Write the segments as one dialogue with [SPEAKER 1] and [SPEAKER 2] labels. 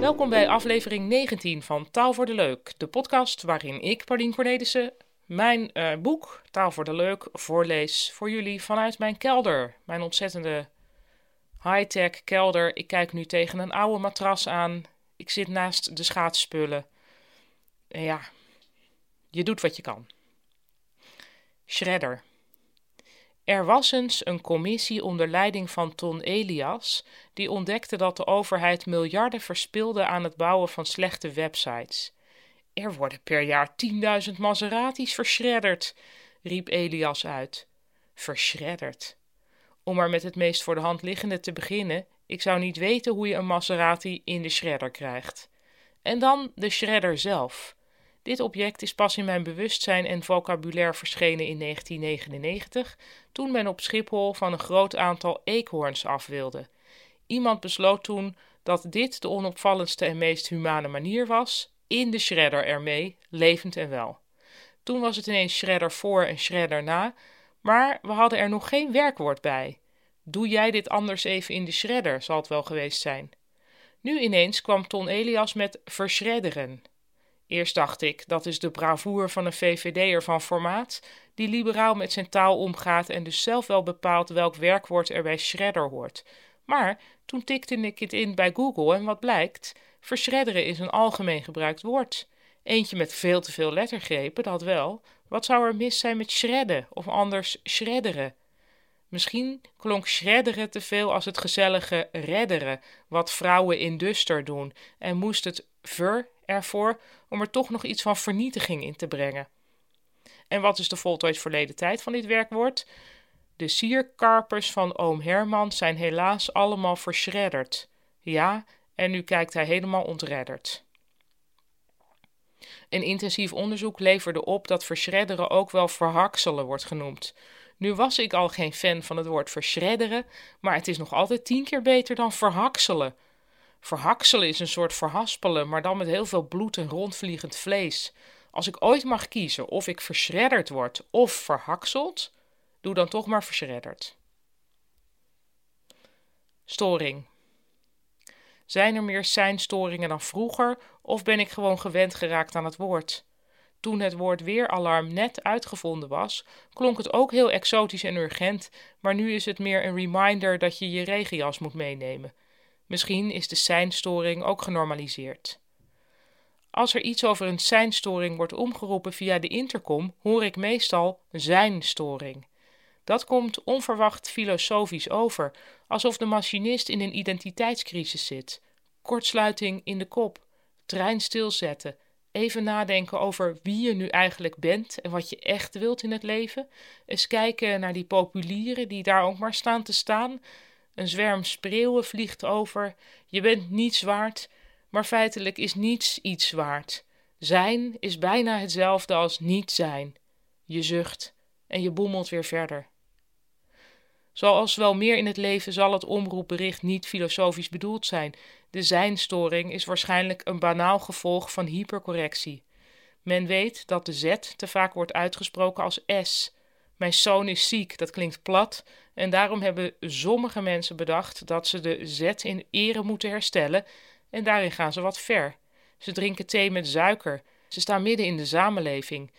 [SPEAKER 1] Welkom bij aflevering 19 van Taal voor de Leuk, de podcast waarin ik, Paulien Cornelissen, mijn uh, boek Taal voor de Leuk voorlees voor jullie vanuit mijn kelder. Mijn ontzettende high-tech kelder. Ik kijk nu tegen een oude matras aan. Ik zit naast de schaatsspullen. En ja, je doet wat je kan. Shredder. Er was eens een commissie onder leiding van Ton Elias die ontdekte dat de overheid miljarden verspilde aan het bouwen van slechte websites. Er worden per jaar 10.000 Maseratis verschredderd, riep Elias uit. Verschredderd. Om maar met het meest voor de hand liggende te beginnen, ik zou niet weten hoe je een Maserati in de shredder krijgt. En dan de shredder zelf. Dit object is pas in mijn bewustzijn en vocabulaire verschenen in 1999, toen men op Schiphol van een groot aantal eekhoorns af wilde. Iemand besloot toen dat dit de onopvallendste en meest humane manier was, in de shredder ermee, levend en wel. Toen was het ineens shredder voor en shredder na, maar we hadden er nog geen werkwoord bij. Doe jij dit anders even in de shredder, zal het wel geweest zijn. Nu ineens kwam Ton Elias met verschredderen. Eerst dacht ik, dat is de bravoer van een VVD'er van formaat, die liberaal met zijn taal omgaat en dus zelf wel bepaalt welk werkwoord er bij shredder hoort. Maar toen tikte ik het in bij Google en wat blijkt? Verschredderen is een algemeen gebruikt woord. Eentje met veel te veel lettergrepen, dat wel. Wat zou er mis zijn met shredden of anders shredderen? Misschien klonk shredderen te veel als het gezellige redderen, wat vrouwen in Duster doen, en moest het ver ervoor om er toch nog iets van vernietiging in te brengen. En wat is de voltooid verleden tijd van dit werkwoord? De sierkarpers van oom Herman zijn helaas allemaal verschredderd. Ja, en nu kijkt hij helemaal ontredderd. Een intensief onderzoek leverde op dat verschredderen ook wel verhakselen wordt genoemd. Nu was ik al geen fan van het woord verschredderen, maar het is nog altijd tien keer beter dan verhakselen. Verhakselen is een soort verhaspelen, maar dan met heel veel bloed en rondvliegend vlees. Als ik ooit mag kiezen of ik verschredderd word of verhakseld, doe dan toch maar verschredderd. Storing. Zijn er meer seinstoringen dan vroeger of ben ik gewoon gewend geraakt aan het woord? Toen het woord weeralarm net uitgevonden was, klonk het ook heel exotisch en urgent, maar nu is het meer een reminder dat je je regenjas moet meenemen. Misschien is de seinstoring ook genormaliseerd. Als er iets over een seinstoring wordt omgeroepen via de intercom, hoor ik meestal zijnstoring. Dat komt onverwacht filosofisch over, alsof de machinist in een identiteitscrisis zit. Kortsluiting in de kop, trein stilzetten, even nadenken over wie je nu eigenlijk bent en wat je echt wilt in het leven. Eens kijken naar die populieren die daar ook maar staan te staan. Een zwerm spreeuwen vliegt over. Je bent niets waard, maar feitelijk is niets iets waard. Zijn is bijna hetzelfde als niet zijn. Je zucht en je boemelt weer verder. Zoals wel meer in het leven zal het omroepbericht niet filosofisch bedoeld zijn. De zijnstoring is waarschijnlijk een banaal gevolg van hypercorrectie. Men weet dat de Z te vaak wordt uitgesproken als S. Mijn zoon is ziek, dat klinkt plat, en daarom hebben sommige mensen bedacht dat ze de Z in ere moeten herstellen, en daarin gaan ze wat ver. Ze drinken thee met suiker, ze staan midden in de samenleving.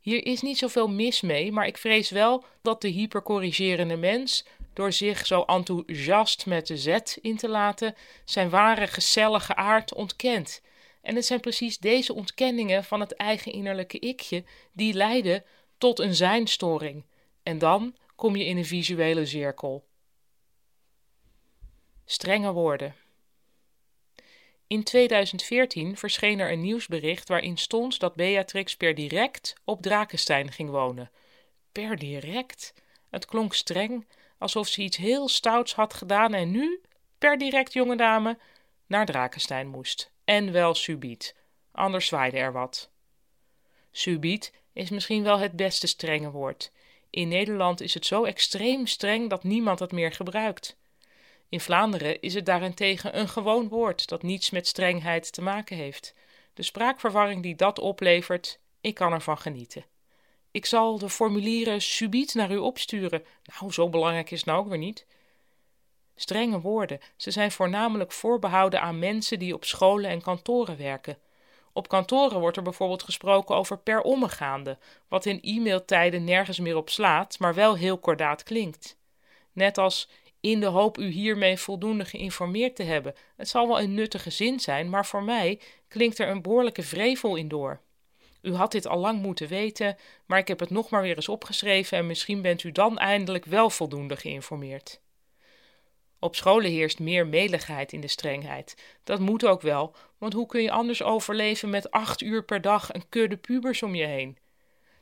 [SPEAKER 1] Hier is niet zoveel mis mee, maar ik vrees wel dat de hypercorrigerende mens, door zich zo enthousiast met de Z in te laten, zijn ware gezellige aard ontkent. En het zijn precies deze ontkenningen van het eigen innerlijke ikje die leiden tot een zijnstoring. En dan kom je in een visuele cirkel. Strenge woorden. In 2014 verscheen er een nieuwsbericht waarin stond dat Beatrix per direct op Drakenstein ging wonen. Per direct? Het klonk streng, alsof ze iets heel stouts had gedaan en nu, per direct, jonge dame, naar Drakenstein moest. En wel subiet, anders zwaaide er wat. Subiet is misschien wel het beste strenge woord. In Nederland is het zo extreem streng dat niemand het meer gebruikt. In Vlaanderen is het daarentegen een gewoon woord dat niets met strengheid te maken heeft. De spraakverwarring die dat oplevert, ik kan ervan genieten. Ik zal de formulieren subiet naar u opsturen. Nou, zo belangrijk is het nou ook weer niet. Strenge woorden, ze zijn voornamelijk voorbehouden aan mensen die op scholen en kantoren werken. Op kantoren wordt er bijvoorbeeld gesproken over per ommegaande, wat in e-mailtijden nergens meer op slaat, maar wel heel kordaat klinkt. Net als in de hoop u hiermee voldoende geïnformeerd te hebben. Het zal wel een nuttige zin zijn, maar voor mij klinkt er een behoorlijke vrevel in door. U had dit al lang moeten weten, maar ik heb het nog maar weer eens opgeschreven en misschien bent u dan eindelijk wel voldoende geïnformeerd. Op scholen heerst meer meligheid in de strengheid. Dat moet ook wel, want hoe kun je anders overleven met acht uur per dag een kudde pubers om je heen?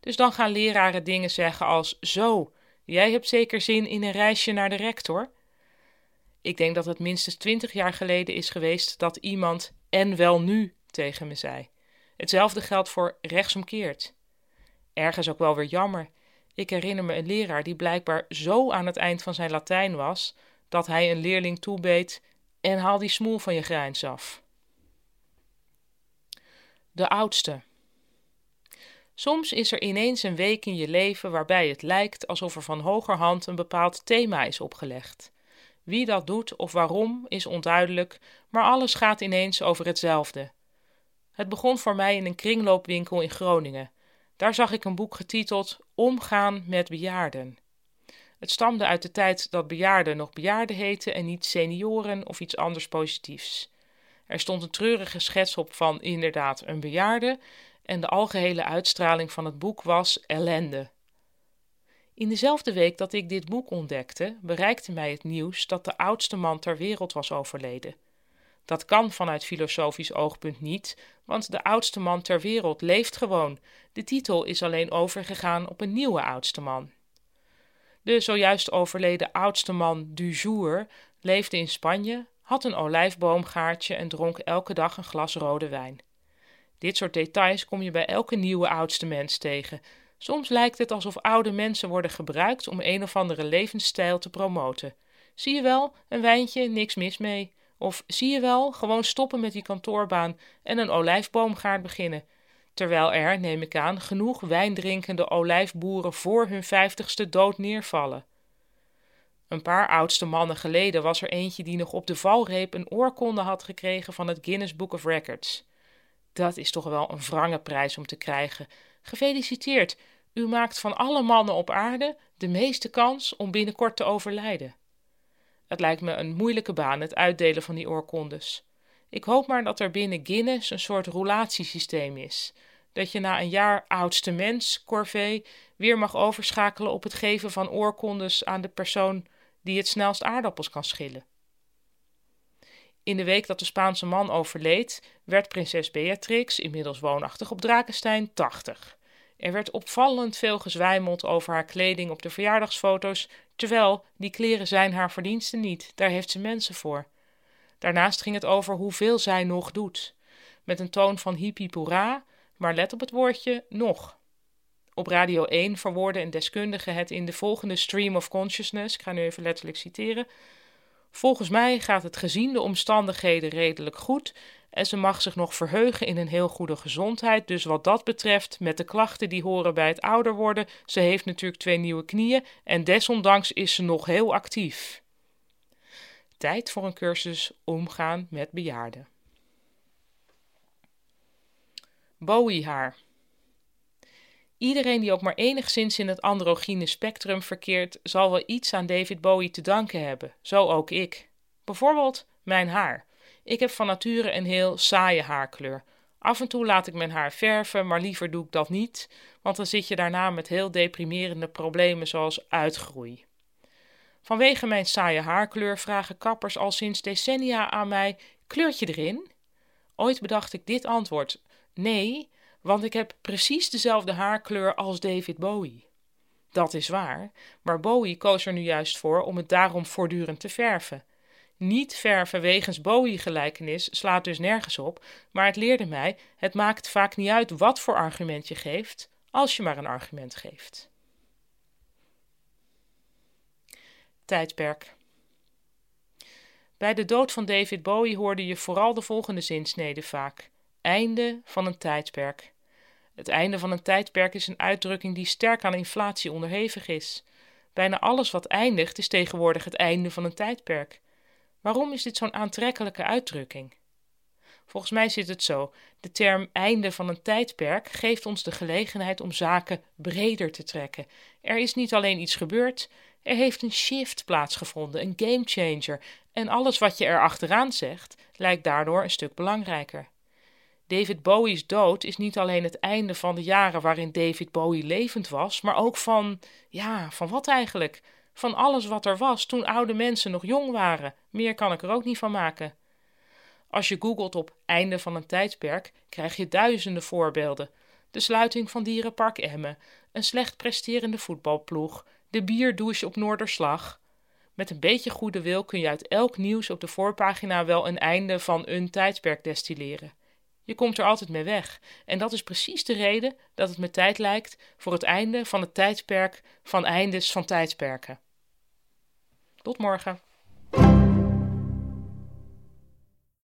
[SPEAKER 1] Dus dan gaan leraren dingen zeggen als: Zo, jij hebt zeker zin in een reisje naar de rector? Ik denk dat het minstens twintig jaar geleden is geweest dat iemand en wel nu tegen me zei. Hetzelfde geldt voor rechtsomkeerd. Ergens ook wel weer jammer. Ik herinner me een leraar die blijkbaar zo aan het eind van zijn Latijn was dat hij een leerling toebeet en haal die smoel van je grijns af. De oudste. Soms is er ineens een week in je leven waarbij het lijkt alsof er van hogerhand een bepaald thema is opgelegd. Wie dat doet of waarom is onduidelijk, maar alles gaat ineens over hetzelfde. Het begon voor mij in een kringloopwinkel in Groningen. Daar zag ik een boek getiteld Omgaan met bejaarden. Het stamde uit de tijd dat bejaarden nog bejaarden heten en niet senioren of iets anders positiefs. Er stond een treurige schets op van inderdaad een bejaarde en de algehele uitstraling van het boek was ellende. In dezelfde week dat ik dit boek ontdekte, bereikte mij het nieuws dat de oudste man ter wereld was overleden. Dat kan vanuit filosofisch oogpunt niet, want de oudste man ter wereld leeft gewoon. De titel is alleen overgegaan op een nieuwe oudste man. De zojuist overleden oudste man du jour leefde in Spanje, had een olijfboomgaartje en dronk elke dag een glas rode wijn. Dit soort details kom je bij elke nieuwe oudste mens tegen. Soms lijkt het alsof oude mensen worden gebruikt om een of andere levensstijl te promoten. Zie je wel, een wijntje, niks mis mee. Of zie je wel, gewoon stoppen met die kantoorbaan en een olijfboomgaard beginnen terwijl er, neem ik aan, genoeg wijndrinkende olijfboeren voor hun vijftigste dood neervallen. Een paar oudste mannen geleden was er eentje die nog op de valreep een oorkonde had gekregen van het Guinness Book of Records. Dat is toch wel een wrange prijs om te krijgen. Gefeliciteerd, u maakt van alle mannen op aarde de meeste kans om binnenkort te overlijden. Het lijkt me een moeilijke baan, het uitdelen van die oorkondes. Ik hoop maar dat er binnen Guinness een soort roulatiesysteem is. Dat je na een jaar oudste mens, corvée, weer mag overschakelen op het geven van oorkondes aan de persoon die het snelst aardappels kan schillen. In de week dat de Spaanse man overleed, werd prinses Beatrix, inmiddels woonachtig op Drakenstein, 80. Er werd opvallend veel gezwijmeld over haar kleding op de verjaardagsfoto's, terwijl die kleren zijn haar verdiensten niet, daar heeft ze mensen voor. Daarnaast ging het over hoeveel zij nog doet. Met een toon van hippie maar let op het woordje nog. Op Radio 1 verwoordde een deskundige het in de volgende stream of consciousness. Ik ga nu even letterlijk citeren. Volgens mij gaat het gezien de omstandigheden redelijk goed en ze mag zich nog verheugen in een heel goede gezondheid. Dus wat dat betreft, met de klachten die horen bij het ouder worden, ze heeft natuurlijk twee nieuwe knieën en desondanks is ze nog heel actief. Tijd voor een cursus omgaan met bejaarden. Bowie-haar. Iedereen die ook maar enigszins in het androgyne spectrum verkeert, zal wel iets aan David Bowie te danken hebben. Zo ook ik. Bijvoorbeeld mijn haar. Ik heb van nature een heel saaie haarkleur. Af en toe laat ik mijn haar verven, maar liever doe ik dat niet, want dan zit je daarna met heel deprimerende problemen zoals uitgroei. Vanwege mijn saaie haarkleur vragen kappers al sinds decennia aan mij: kleurt je erin? Ooit bedacht ik dit antwoord: nee, want ik heb precies dezelfde haarkleur als David Bowie. Dat is waar, maar Bowie koos er nu juist voor om het daarom voortdurend te verven. Niet verven wegens Bowie-gelijkenis slaat dus nergens op, maar het leerde mij: het maakt vaak niet uit wat voor argument je geeft, als je maar een argument geeft. Tijdperk. Bij de dood van David Bowie hoorde je vooral de volgende zinsnede vaak: einde van een tijdperk. Het einde van een tijdperk is een uitdrukking die sterk aan inflatie onderhevig is. Bijna alles wat eindigt is tegenwoordig het einde van een tijdperk. Waarom is dit zo'n aantrekkelijke uitdrukking? Volgens mij zit het zo: de term einde van een tijdperk geeft ons de gelegenheid om zaken breder te trekken. Er is niet alleen iets gebeurd, er heeft een shift plaatsgevonden, een gamechanger, en alles wat je er achteraan zegt lijkt daardoor een stuk belangrijker. David Bowie's dood is niet alleen het einde van de jaren waarin David Bowie levend was, maar ook van, ja, van wat eigenlijk? Van alles wat er was toen oude mensen nog jong waren. Meer kan ik er ook niet van maken. Als je googelt op einde van een tijdperk, krijg je duizenden voorbeelden. De sluiting van Dierenpark Emmen, een slecht presterende voetbalploeg, de bierdouche op Noorderslag. Met een beetje goede wil kun je uit elk nieuws op de voorpagina wel een einde van een tijdperk destilleren. Je komt er altijd mee weg. En dat is precies de reden dat het met tijd lijkt voor het einde van het tijdperk van eindes van tijdperken. Tot morgen.